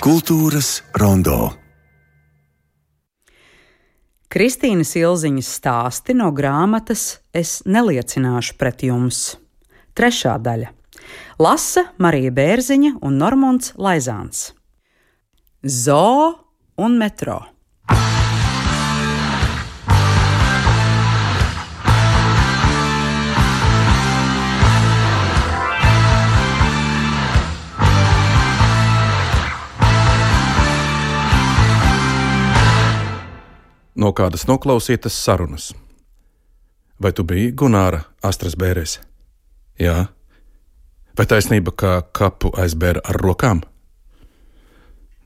Kultūras rondo. Kristīnas Ilziņas stāsti no grāmatas Es neliecināšu pret jums. Trešā daļa. Lasa Marija Bērziņa un Normons Laizāns. Zoo un metro. No kādas noklausītas sarunas. Vai tu biji Gunāra astras bērēs? Jā. Vai taisnība, ka kapu aizbēra ar rokām?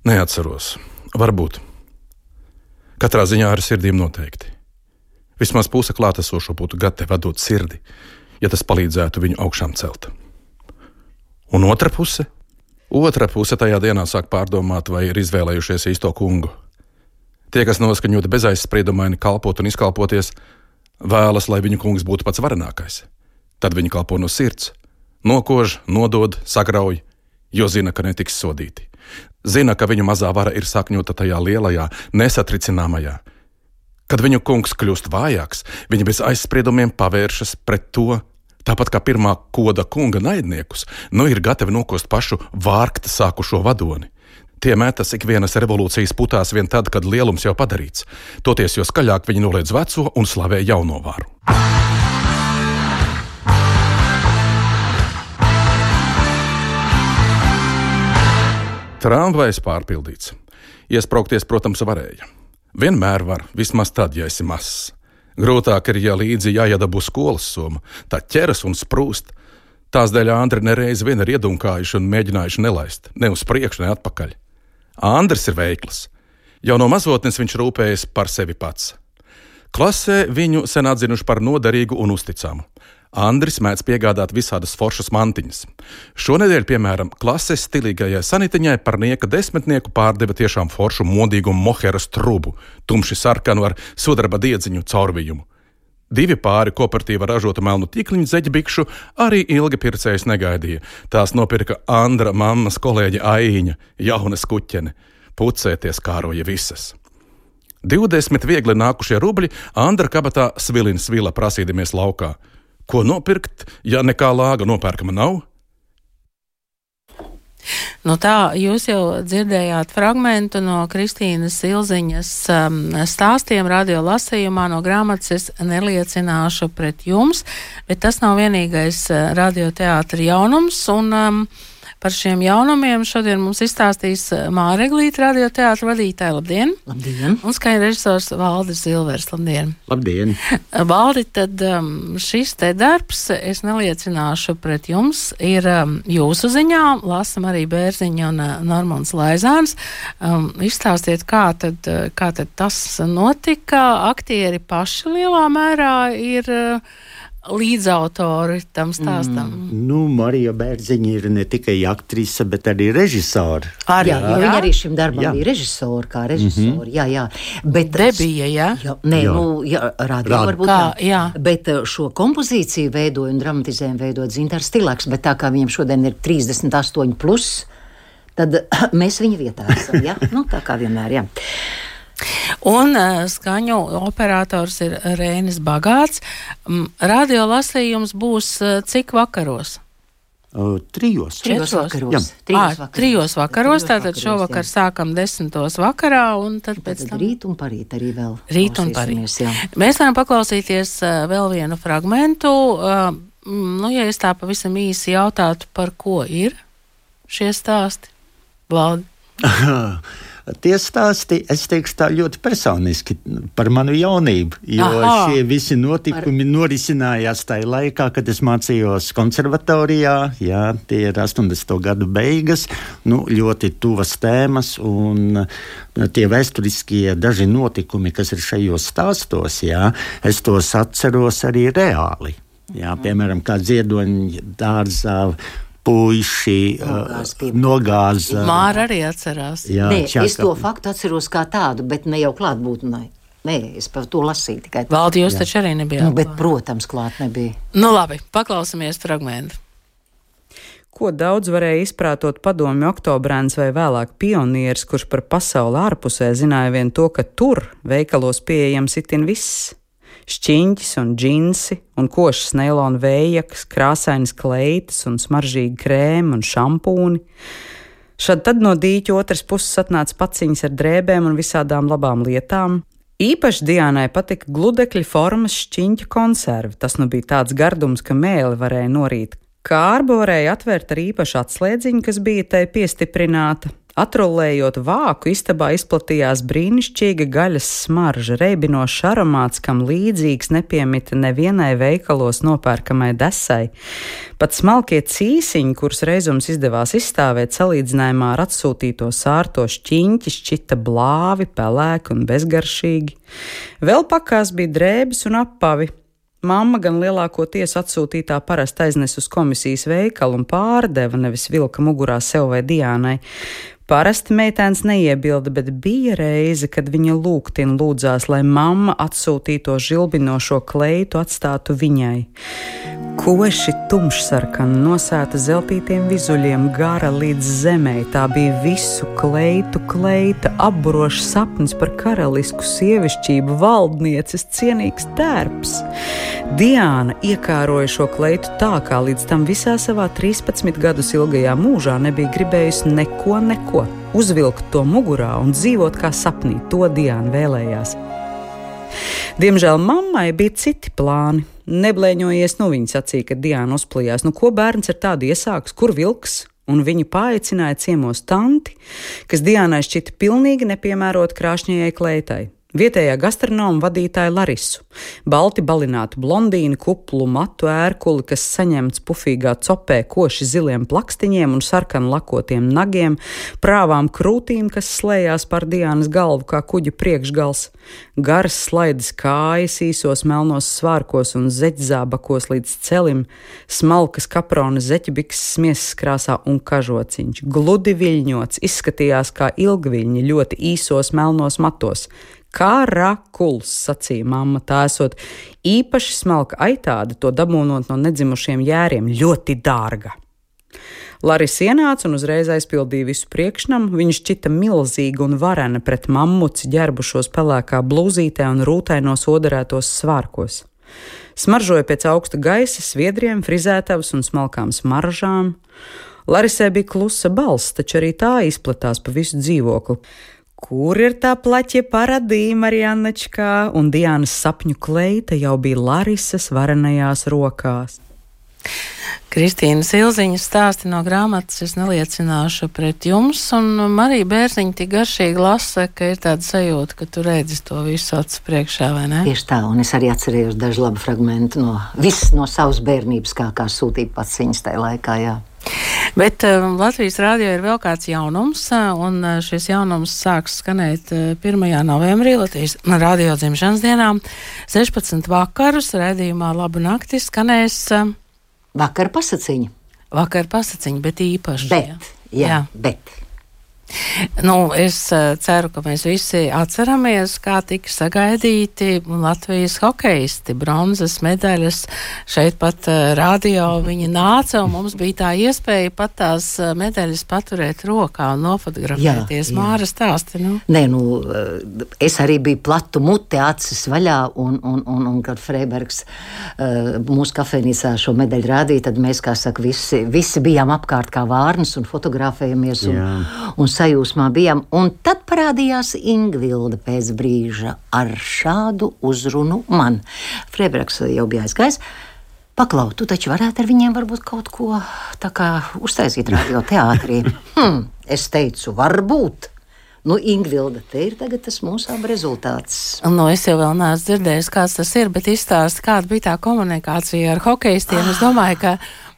Neatceros. Varbūt. Katrā ziņā ar sirdīm noteikti. Vismaz puse klātesošo būtu gatava dot sirdi, ja tas palīdzētu viņu augšām celt. Un otra puse? Otra puse tajā dienā sāk pārdomāt, vai ir izvēlējušies īsto kungu. Tie, kas noskaņoti bezaizspriedumaini kalpot un izkalpoties, vēlas, lai viņu kungs būtu pats varenākais. Tad viņi kalpo no sirds, nokož, nodod, sagrauj, jo zina, ka netiks sodīti. Zina, ka viņu mazā vara ir sakņota tajā lielajā, nesatricināmajā. Kad viņu kungs kļūst vājāks, viņi bez aizspriedumiem pavēršas pret to, tāpat kā pirmā koda kunga naidniekus, nu ir gatavi nokost pašu vārkta sākušo vadoni. Tie metas ikvienas revolūcijas putās vien tad, kad lielums jau padarīts. Toties, jo skaļāk viņi noliedz veco un slavē jauno varu. Tramvajs pārpildīts. Iesprāgties, protams, varēja. Vienmēr var, vismaz tad, ja esi mazs. Grūtāk ir, ja līdzi jāiedabū skolas summa, tā ķeras un sprūst. Tās dēļ Andri nereiz vien ir iedunkājuši un mēģinājuši nelaist, ne uz priekšu, ne atpakaļ. Andris ir veikls. Jau no mazotnes viņš rūpējas par sevi pats. Klasē viņu sen atzinuši par noderīgu un uzticamu. Andris mēdz piegādāt visādas foršas mantiņas. Šonadēļ, piemēram, klases stilīgajai sanitiņai par nieka desmitnieku pārdeva tiešām foršu modīgu moheras trubu, tumši sarkanu ar sudraba diedziņu caurvijumu. Divi pāri kooperatīva ražotu melnu tīkliņu zeķbikšu arī ilgi pircējs negaidīja. Tās nopirka Andra mammas kolēģe Aiņa, jauna skuķene. Pucēties kāroja visas. 20 viegli nākušie rubļi Andra kabatā svilina svila prasīdamies laukā. Ko nopirkt, ja nekā lāga nopērkama nav? Nu tā, jūs jau dzirdējāt fragmentu no Kristīnas Ilziņas um, stāstiem radio lasījumā no grāmatas Es neliecināšu pret jums, bet tas nav vienīgais uh, radioteātra jaunums. Un, um, Par šiem jaunumiem šodien mums izstāstīs eh, Māra Glīta, radioteātra vadītāja. Labdien! Labdien! Un skaņa režisors Valdis Zilvers. Labdien! Labdien! Valdi, tad um, šis te darbs, es neliecināšu pret jums, ir um, jūsu ziņā. Lasam arī Bērziņa un uh, Normons Laizāns. Um, izstāstiet, kā tad, kā tad tas notika. Aktieri paši lielā mērā ir. Uh, līdzautori tam stāstam? Mm, nu, Marija Bērziņa ir ne tikai aktrise, bet arī režisore. Arī, jā, jā. Viņa arī šim darbam jā. bija režisore, kā režisore. Mm -hmm. Jā, jā. Bet debija, jā? jā nē, jā. nu, jā, radio Rād. varbūt kā, jā. Bet uh, šo kompozīciju veidoja un dramatizējumu veidot Zintars Stilaks, bet tā kā viņam šodien ir 38 plus, tad mēs viņa vietā esam, jā? nu, tā kā vienmēr, jā. Un uh, skaņu operators ir Rēnis Bagāts. Um, radio lasījums būs uh, cik vakaros? Uh, trijos. Trijos vakaros. Jā. Trijos vakaros. Trijos vakaros tātad šovakar jā. sākam desmitos vakarā un tad pēc tam. Rīt un parīt arī vēl. Rīt un parīt. Jā. Mēs varam paklausīties vēl vienu fragmentu. Nu, ja es tā pavisam īsi jautātu, par ko ir šie stāsti? Valdi. Tie stāsti, es teikšu, tā ļoti personiski par manu jaunību. Jo Aha. šie visi notikumi par... norisinājās tajā laikā, kad es mācījos konservatorijā. Jā, tie ir 80. gadu beigas, nu, ļoti tuvas tēmas. Un, Tie vēsturiskie daži notikumi, kas ir šajos stāstos, jā, es tos atceros arī reāli. Jā, piemēram, kā ziedoņa dārzā puiši nogāza. Uh, Māra arī atcerās. Jā, Nē, čaka. es to faktu atceros kā tādu, bet ne jau klātbūtnē. Nē, es par to lasīju tikai. Valdi, jūs jā. taču arī nebijāt. Nu, bet, protams, klāt nebija. Nu labi, paklausāmies fragmentu. ko daudz varēja izprātot padomju oktobrēns vai vēlāk pionieris, kurš par pasauli ārpusē zināja vien to, ka tur veikalos pieejams itin viss. Šķiņķis un džinsi, un košas neilona vējakas, krāsainas kleitas un smaržīgi krēmi un šampūni. Šad tad no dīķa otras puses atnāca paciņas ar drēbēm un visādām labām lietām. Īpaši Dienai patika gludekļa formas šķiņķa konserve. Tas nu bija tāds gardums, ka mēli varēja norīt Kārbu varēja atvērt ar īpašu atslēdziņu, kas bija tai piestiprināta. Atrolējot vāku, istabā izplatījās brīnišķīga gaļas smarža, reibinošs aromāts, kam līdzīgs nepiemita nevienai veikalos nopērkamai desai. Pat smalkie cīsiņi, kurus reizums izdevās izstāvēt salīdzinājumā ar atsūtīto sārto šķiņķi, šķita blāvi, pelēki un bezgaršīgi. Vēl pakās bija drēbes un apavi, Mamma gan lielākoties atsūtītā parasti aiznes uz komisijas veikalu un pārdeva, nevis vilka mugurā sev vai Diānai. Parasti meitēns neiebilda, bet bija reize, kad viņa lūgtin lūdzās, lai mamma atsūtīto žilbinošo kleitu atstātu viņai. Koši tumšsarkana nosēta zeltītiem vizuļiem, gara līdz zemē. Tā bija visu kleitu kleita, apburošs sapnis par karalisku sievišķību, valdnieces cienīgs tērps. Diāna iekāroja šo kleitu tā, kā līdz tam visā savā 13 gadus ilgajā mūžā nebija gribējusi neko, neko ko uzvilkt to mugurā un dzīvot kā sapnī. To Diana vēlējās. Diemžēl mammai bija citi plāni. Neblēņojies, nu viņa sacīja, ka Diana uzplījās. Nu, ko bērns ar tādu iesāks, kur vilks? Un viņu paaicināja ciemos tanti, kas Diānai šķita pilnīgi nepiemērota krāšņajai kleitai. Vietējā gastronoma vadītāja Larisu, balti balinātu blondīnu, kuplu matu ērkuli, kas saņemts pufīgā copē koši ziliem plakstiņiem un sarkanu lakotiem nagiem, prāvām krūtīm, kas slēdzās par Diānas galvu kā kuģa priekšgals, garas slaidas kājas īsos melnos svārkos un zeķzābakos līdz celim, smalkas kaprona zeķbiks smiesas krāsā un kažociņš, gludi viļņots, izskatījās kā ilgviļņi ļoti īsos melnos matos Karakuls, sacīja mamma, tā esot īpaši smalka aitāda, to dabūnot no nedzimušiem jēriem, ļoti dārga. Laris ienāca un uzreiz aizpildīja visu priekšnamu. Viņa šķita milzīga un varena pret mammuci ģērbušos pelēkā blūzītē un rūtainos odarētos svārkos. Smaržoja pēc augsta gaisa, sviedriem, frizētavas un smalkām smaržām. Larisē bija klusa balss, taču arī tā izplatās pa visu dzīvokli. Kur ir tā plaķa paradīja, Marijanečkā, un Diānas sapņu kleita jau bija Larisas varenajās rokās. Kristīna Silziņa stāsti no grāmatas es neliecināšu pret jums, un Marija Bērziņa tik garšīgi lasa, ka ir tāda sajūta, ka tu redzi to visu acu priekšā, vai ne? Tieši tā, un es arī atcerējos dažu labu fragmentu no no savas bērnības, kā, kā sūtīja pats viņas tajā laikā, jā. Bet um, Latvijas rādio ir vēl kāds jaunums, uh, un uh, šis jaunums sāks skanēt uh, 1. novembrī Latvijas rādio dzimšanas dienā. 16 vakarus raidījumā Labu nakti skanēs. Vakar pasaciņa. Vakar pasaciņa, bet īpaši. Bet, jā, jā. bet. Nu, es uh, ceru, ka mēs visi atceramies, kā tika sagaidīti Latvijas hokeisti. Bronzas medaļas šeit pat uh, radio viņi nāca, un mums bija tā iespēja pat tās uh, medaļas paturēt rokā un nofotografēties. Jā, Māra stāsti, nu? Nē, nu, es arī biju platu muti, acis vaļā, un, un, un, un kad Freibergs mūsu kafejnīcā šo medaļu rādīja, tad mēs, kā saka, visi, visi bijām apkārt kā vārnas un fotografējamies. Un, un sajūsmā bijām. Un tad parādījās Ingvilda pēc brīža ar šādu uzrunu man. Freibergs jau bija aizgājis. Paklau, tu taču varētu ar viņiem varbūt kaut ko tā kā uztaisīt radioteātrī. Hmm, es teicu, varbūt. Nu, Ingvilda, te ir tas mūsu abi rezultāts. Nu, es jau vēl neesmu dzirdējis, kāds tas ir, bet izstāsti, kāda bija tā komunikācija ar hokeistiem. Ah. Es domāju, ka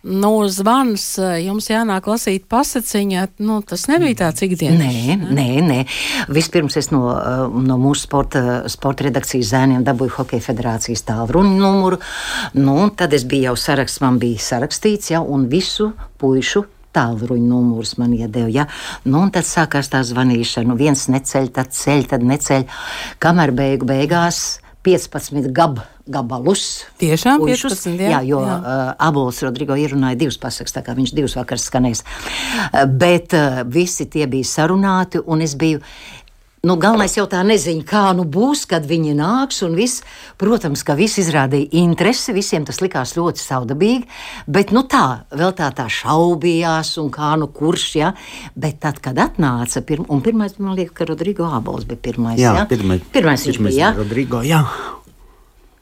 nu, zvans, jums jānāk lasīt pasaciņā, nu, tas nebija tāds ikdienas. Nē, nē, nē. Vispirms es no, no mūsu sporta, sporta redakcijas zēniem dabūju Hokeja federācijas tālruni numuru, nu, tad es biju jau saraksts, man bija sarakstīts, ja, un visu puišu tālruņa numurs man iedeva. Ja? Nu, un tad sākās tā zvanīšana. Nu, viens neceļ, tad ceļ, tad neceļ. Kamēr beigu beigās 15 gab, gabalus. Tiešām puišus, 15, jā, jā, jo jā. Uh, Abols Rodrigo ierunāja divas pasakas, tā kā viņš divas vakars skanēs. Uh, bet uh, visi tie bija sarunāti, un es biju. Nu, galvenais jau tā nezinu, kā nu būs, kad viņi nāks. Viss, protams, ka visi izrādīja interesi, visiem tas likās ļoti saudabīgi, bet nu tā, vēl tā, tā šaubījās, un kā nu kurš, ja. Bet tad, kad atnāca, pirm, un pirmais, man liekas, ka Rodrigo Ābols bija pirmais. Jā, ja? pirmais, pirmais viņš bija. Rodrigo, jā.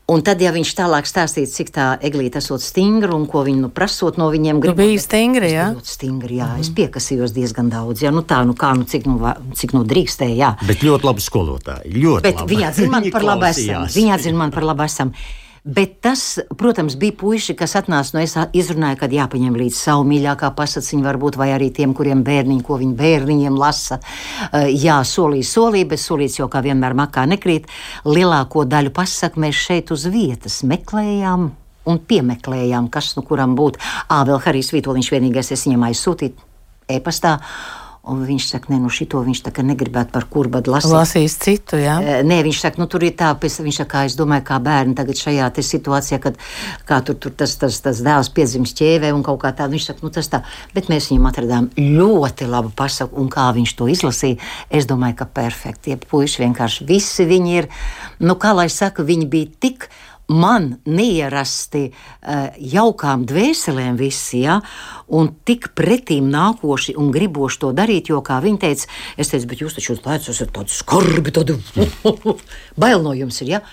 Un tad, ja viņš tālāk stāstīja, cik tā eglīte esot stingra un ko viņi nu, prasot no viņiem, grib būt stingri. Jā, ļoti stingri. Jā, mm. es piekasījos diezgan daudz. Jā, nu tā, nu kā, nu cik nu, cik nu drīkstēja. Jā. Bet ļoti labi skolotāji. Ļoti Bet labi. viņi atzina man par labu esam. Viņi atzina man par labu esam. Bet tas, protams, bija puiši, kas atnāca no es izrunāju, kad jāpaņem līdzi savu mīļākā pasakiņu, varbūt, vai arī tiem, kuriem bērniņi, ko viņi bērniņiem lasa. Uh, jā, solīja, solīja, bet solīts jau kā vienmēr makā nekrīt. Lielāko daļu pasaku mēs šeit uz vietas meklējām. Un piemeklējām, kas nu kuram būtu. Ā, vēl Harijs Vitoļņš vienīgais, es viņam aizsūtīju e-pastā. Un viņš saka, nē, nu šito viņš tā kā negribētu par kurbadu lasīt. Lasīs citu, jā. Nē, viņš saka, nu tur ir tā, viņš saka, es domāju, kā bērni tagad šajā situācijā, kad kā tur, tur tas, tas, tas dēls piedzims ķēvē un kaut kā tā, viņš saka, nu tas tā, bet mēs viņam atradām ļoti labu pasaku un kā viņš to izlasīja, es domāju, ka perfekti. Tie puiši vienkārši visi viņi ir, nu kā lai saka, viņi bija tik man neierasti uh, jaukām dvēselēm visi, ja, un tik pretīm nākoši un griboši to darīt, jo, kā viņi teica, es teicu, bet jūs taču lēcas esat tādi skarbi, tādi bail no jums ir, ja,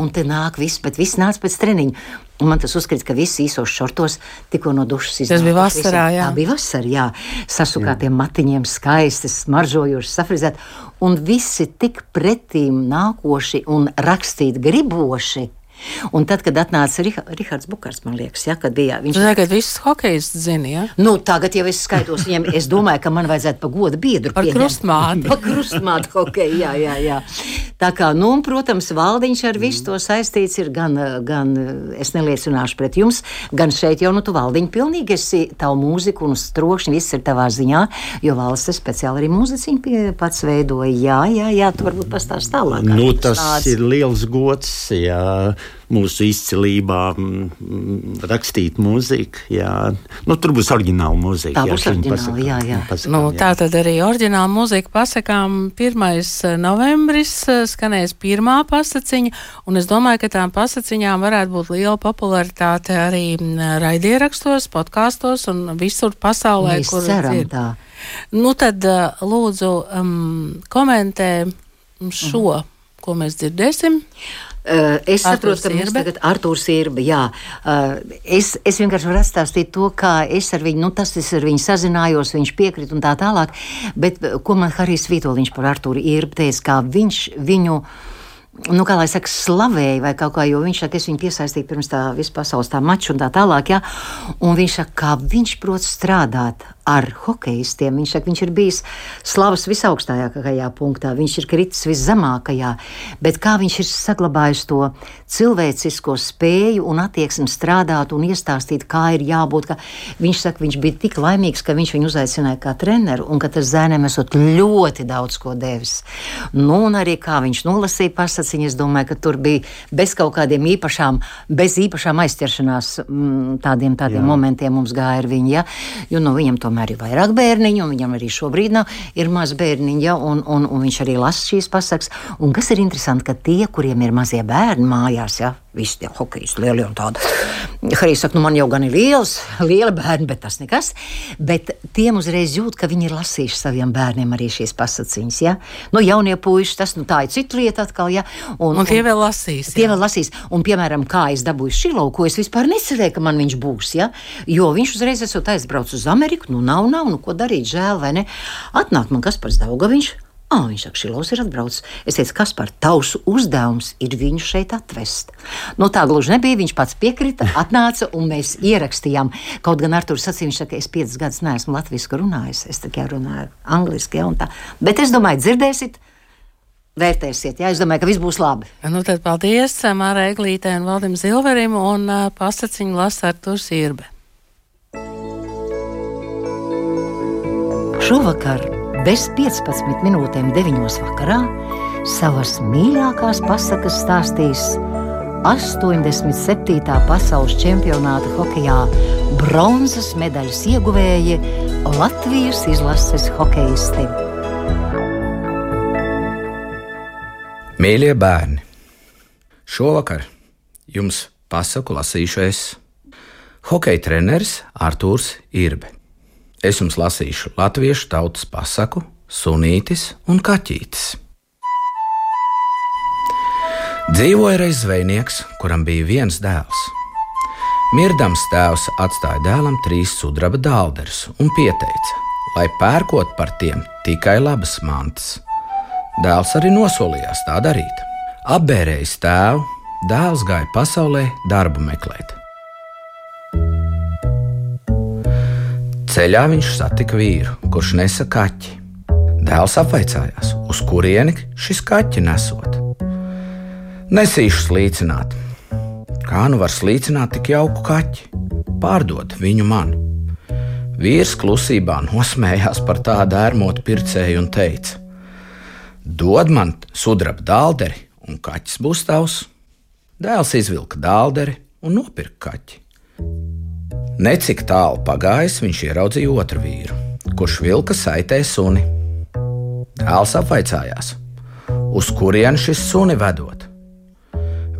un te nāk viss, bet viss nāca pēc treniņa. Un man tas uzskats, ka visi īsos šortos tikko no dušas iznāca. Tas bija vasarā, jā. Tā bija vasarā, jā. Sasukātiem matiņiem skaisti, smaržojoši, safrizēti. Un visi tik pretīm nākoši un rakstīt griboši. Un tad, kad atnāca Riha, Rihards Bukars, man liekas, ja, kad bija viņš. Tagad viss hokejs zina, ja? Nu, tagad jau es skaitos viņiem, es domāju, ka man vajadzētu pa godu biedru par krustmāti. pa krustmāti hokeju, jā, jā, jā. Tā kā, nu, un, protams, valdiņš ar visu to saistīts ir gan, gan, es neliecināšu pret jums, gan šeit jau, nu, tu valdiņu pilnīgi esi, tavu mūziku un strokšņi, viss ir tavā ziņā, jo valsts speciāli arī mūziciņu pie pats veidoja. Jā, jā, jā, tu varbūt pastāst tālāk. Nu, tas tāds. ir liels gods, jā mūsu izcilībā rakstīt mūziku. Jā. Nu, tur būs oriģināla mūzika. Tā jā, būs oriģināla, jā, jā. Pasakām, nu, tā tad arī oriģināla mūzika pasakām 1. Eh, novembris eh, skanēs pirmā pasaciņa, un es domāju, ka tām pasaciņām varētu būt liela popularitāte arī raidierakstos, podkāstos un visur pasaulē, Mēs kur ceram ir. Tā. Nu tad eh, lūdzu um, komentē šo, mm. ko mēs dzirdēsim. Uh, es Artūrs saprotu, ka mums tagad ir Arthurs Irba. Jā, uh, es, es vienkārši varu atstāstīt to, kā es ar viņu, nu, tas es ar viņu sazinājos, viņš piekrita un tā tālāk. Bet ko man Harijs Vitoļņš par Artūru Irbu teica, kā viņš viņu nu, kā lai saka, slavēja vai kaut kā, jo viņš saka, es viņu piesaistīju pirms tā vispasaules tā mača un tā tālāk, jā, un viņš saka, kā viņš prot strādāt ar hokeistiem. Viņš saka, viņš ir bijis slavas visaugstākajā punktā, viņš ir kritis viszemākajā, bet kā viņš ir saglabājis to cilvēcisko spēju un attieksmi strādāt un iestāstīt, kā ir jābūt. Ka viņš saka, viņš bija tik laimīgs, ka viņš viņu uzaicināja kā treneru un ka tas zēnēm esot ļoti daudz ko devis. Nu, un arī kā viņš nolasīja pasaciņu, es domāju, ka tur bija bez kaut kādiem īpašām, bez īpašām aizķeršanās mm, tādiem, tādiem Jā. momentiem mums gāja ar viņu, ja? jo no viņam tomēr tomēr ir vairāk bērniņu, un viņam arī šobrīd nav, ir maz bērniņu, ja, un, un, un viņš arī lasa šīs pasakas. Un kas ir interesanti, ka tie, kuriem ir mazie bērni mājās, ja, visi tie hokejisti lielie un tādi. Arī saka, nu man jau gan ir liels, liela bērni, bet tas nekas. Bet tiem uzreiz jūt, ka viņi ir lasījuši saviem bērniem arī šīs pasaciņas. Ja? Nu, jaunie puiši, tas nu, tā ir cita lieta atkal. Ja? Un, un tie vēl lasīs. Tie jā. vēl lasīs. Un, piemēram, kā es dabūju šilau, ko es vispār necerēju, ka man viņš būs. Ja? Jo viņš uzreiz esot aizbraucis uz Ameriku, nu nav, nav, nu ko darīt, žēl vai ne. Atnāk man kas par Daugaviņš. Ah, viņš saka, Šilovs ir atbraucis. Es teicu, kas par tausu uzdevums ir viņu šeit atvest. Nu, tā gluži nebija. Viņš pats piekrita, atnāca un mēs ierakstījām. Kaut gan Arthurs sacīja, viņš saka, es piecus gadus neesmu latviešu runājis. Es tikai runāju angliski, ja, un tā. Bet es domāju, dzirdēsiet. Vērtēsiet, jā, es domāju, ka viss būs labi. Nu, tad paldies Mārai Eglītē un Valdim Zilverim un uh, pasaciņu lasa Arturs Irbe. Šovakar bez 15 minūtēm 9 vakarā savas mīļākās pasakas stāstīs 87. pasaules čempionāta hokeja bronzas medaļas ieguvēji Latvijas izlases hokeisti. Mīļie bērni, šovakar jums pasaku lasīšu es. Hokeja treneris Artūrs Irbe. Es jums lasīšu latviešu tautas pasaku, sunītis un kaķītis. Dzīvoja reiz zvejnieks, kuram bija viens dēls. Mirdams tēvs atstāja dēlam trīs sudraba dālderus un pieteica, lai pērkot par tiem tikai labas mantas. Dēls arī nosolījās tā darīt. Apbērējis tēvu, dēls gāja pasaulē darbu meklēt. Ceļā viņš satika vīru, kurš nesa kaķi. Dēls apvaicājās, uz kurieni šis kaķis nesot. Nesīšu slīcināt. Kā nu var slīcināt tik jauku kaķi? Pārdod viņu man. Vīrs klusībā nosmējās par tādu ērmotu pircēju un teica: Dod man sudraba dālderi, un kaķis būs tavs. Dēls izvilka dālderi un nopirka kaķi. Necik tālu pagājis, viņš ieraudzīja otru vīru, kurš vilka saitē suni. Dēls apvaicājās, uz kurieni šis suni vedot.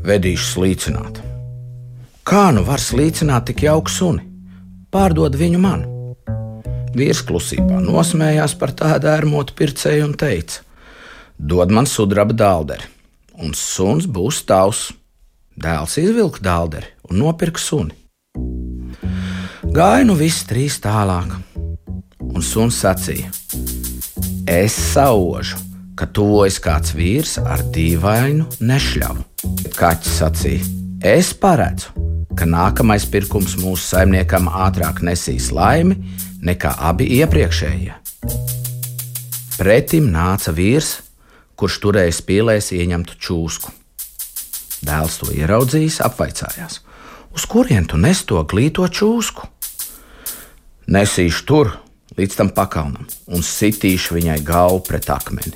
Vedīšu slīcināt. Kā nu var slīcināt tik jauku suni? Pārdod viņu man. Vīrs klusībā nosmējās par tādu ērmotu pircēju un teica: Dod man sudraba dālderi, un suns būs tavs. Dēls izvilka dālderi un nopirka suni. Gāja nu viss trīs tālāk, un suns sacīja: Es saužu, ka tuvojas kāds vīrs ar dīvainu nešļavu. Kaķis sacīja: Es paredzu, ka nākamais pirkums mūsu saimniekam ātrāk nesīs laimi nekā abi iepriekšējie. Pretim nāca vīrs, kurš turēja spīlēs ieņemtu čūsku. Dēls to ieraudzījis, apvaicājās: Uz kurien tu nes to glīto čūsku? Nesīšu tur līdz tam pakalnam un sitīšu viņai galvu pret akmeni.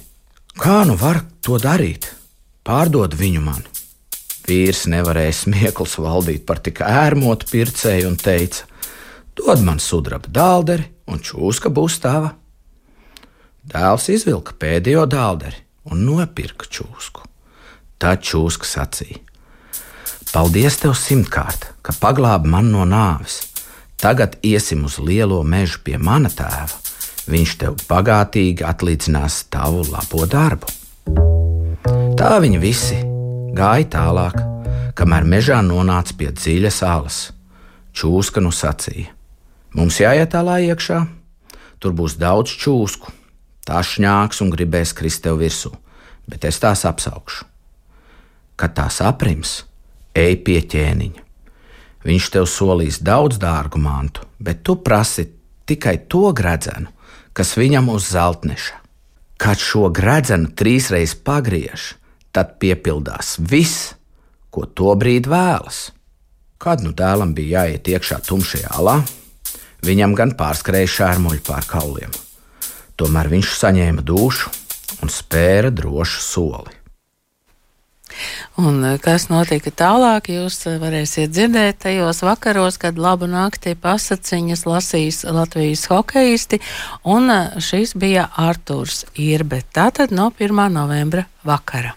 Kā nu var to darīt? Pārdod viņu man. Vīrs nevarēja smieklus valdīt par tik ērmotu pircēju un teica: Dod man sudraba dālderi, un čūska būs tava. Dēls izvilka pēdējo dālderi un nopirka čūsku. Tad čūska sacīja: Paldies tev simtkārt, ka paglābi man no nāves! Tagad iesim uz lielo mežu pie mana tēva. Viņš tev bagātīgi atlīdzinās tavu labo darbu. Tā viņi visi gāja tālāk, kamēr mežā nonāca pie dziļas alas. Čūska nu sacīja: Mums jāiet tālā iekšā, tur būs daudz čūsku. Tā šņāks un gribēs krist tev virsū, bet es tās apsaukšu. Kad tās aprims, ej pie ķēniņa. Viņš tev solīs daudz dārgu mantu, bet tu prasi tikai to gredzenu, kas viņam uz zeltneša. Kad šo gredzenu trīsreiz pagriež, tad piepildās viss, ko to brīdi vēlas. Kad nu dēlam bija jāiet iekšā tumšajā alā, viņam gan pārskrēja šērmuļi pār kauliem. Tomēr viņš saņēma dušu un spēra drošu soli. Un eh, kas notika tālāk, jūs eh, varēsiet dzirdēt tajos vakaros, kad labu nakti pasaciņas lasīs Latvijas hokeisti, un eh, šis bija Arturs Irbe, tātad no 1. novembra vakara.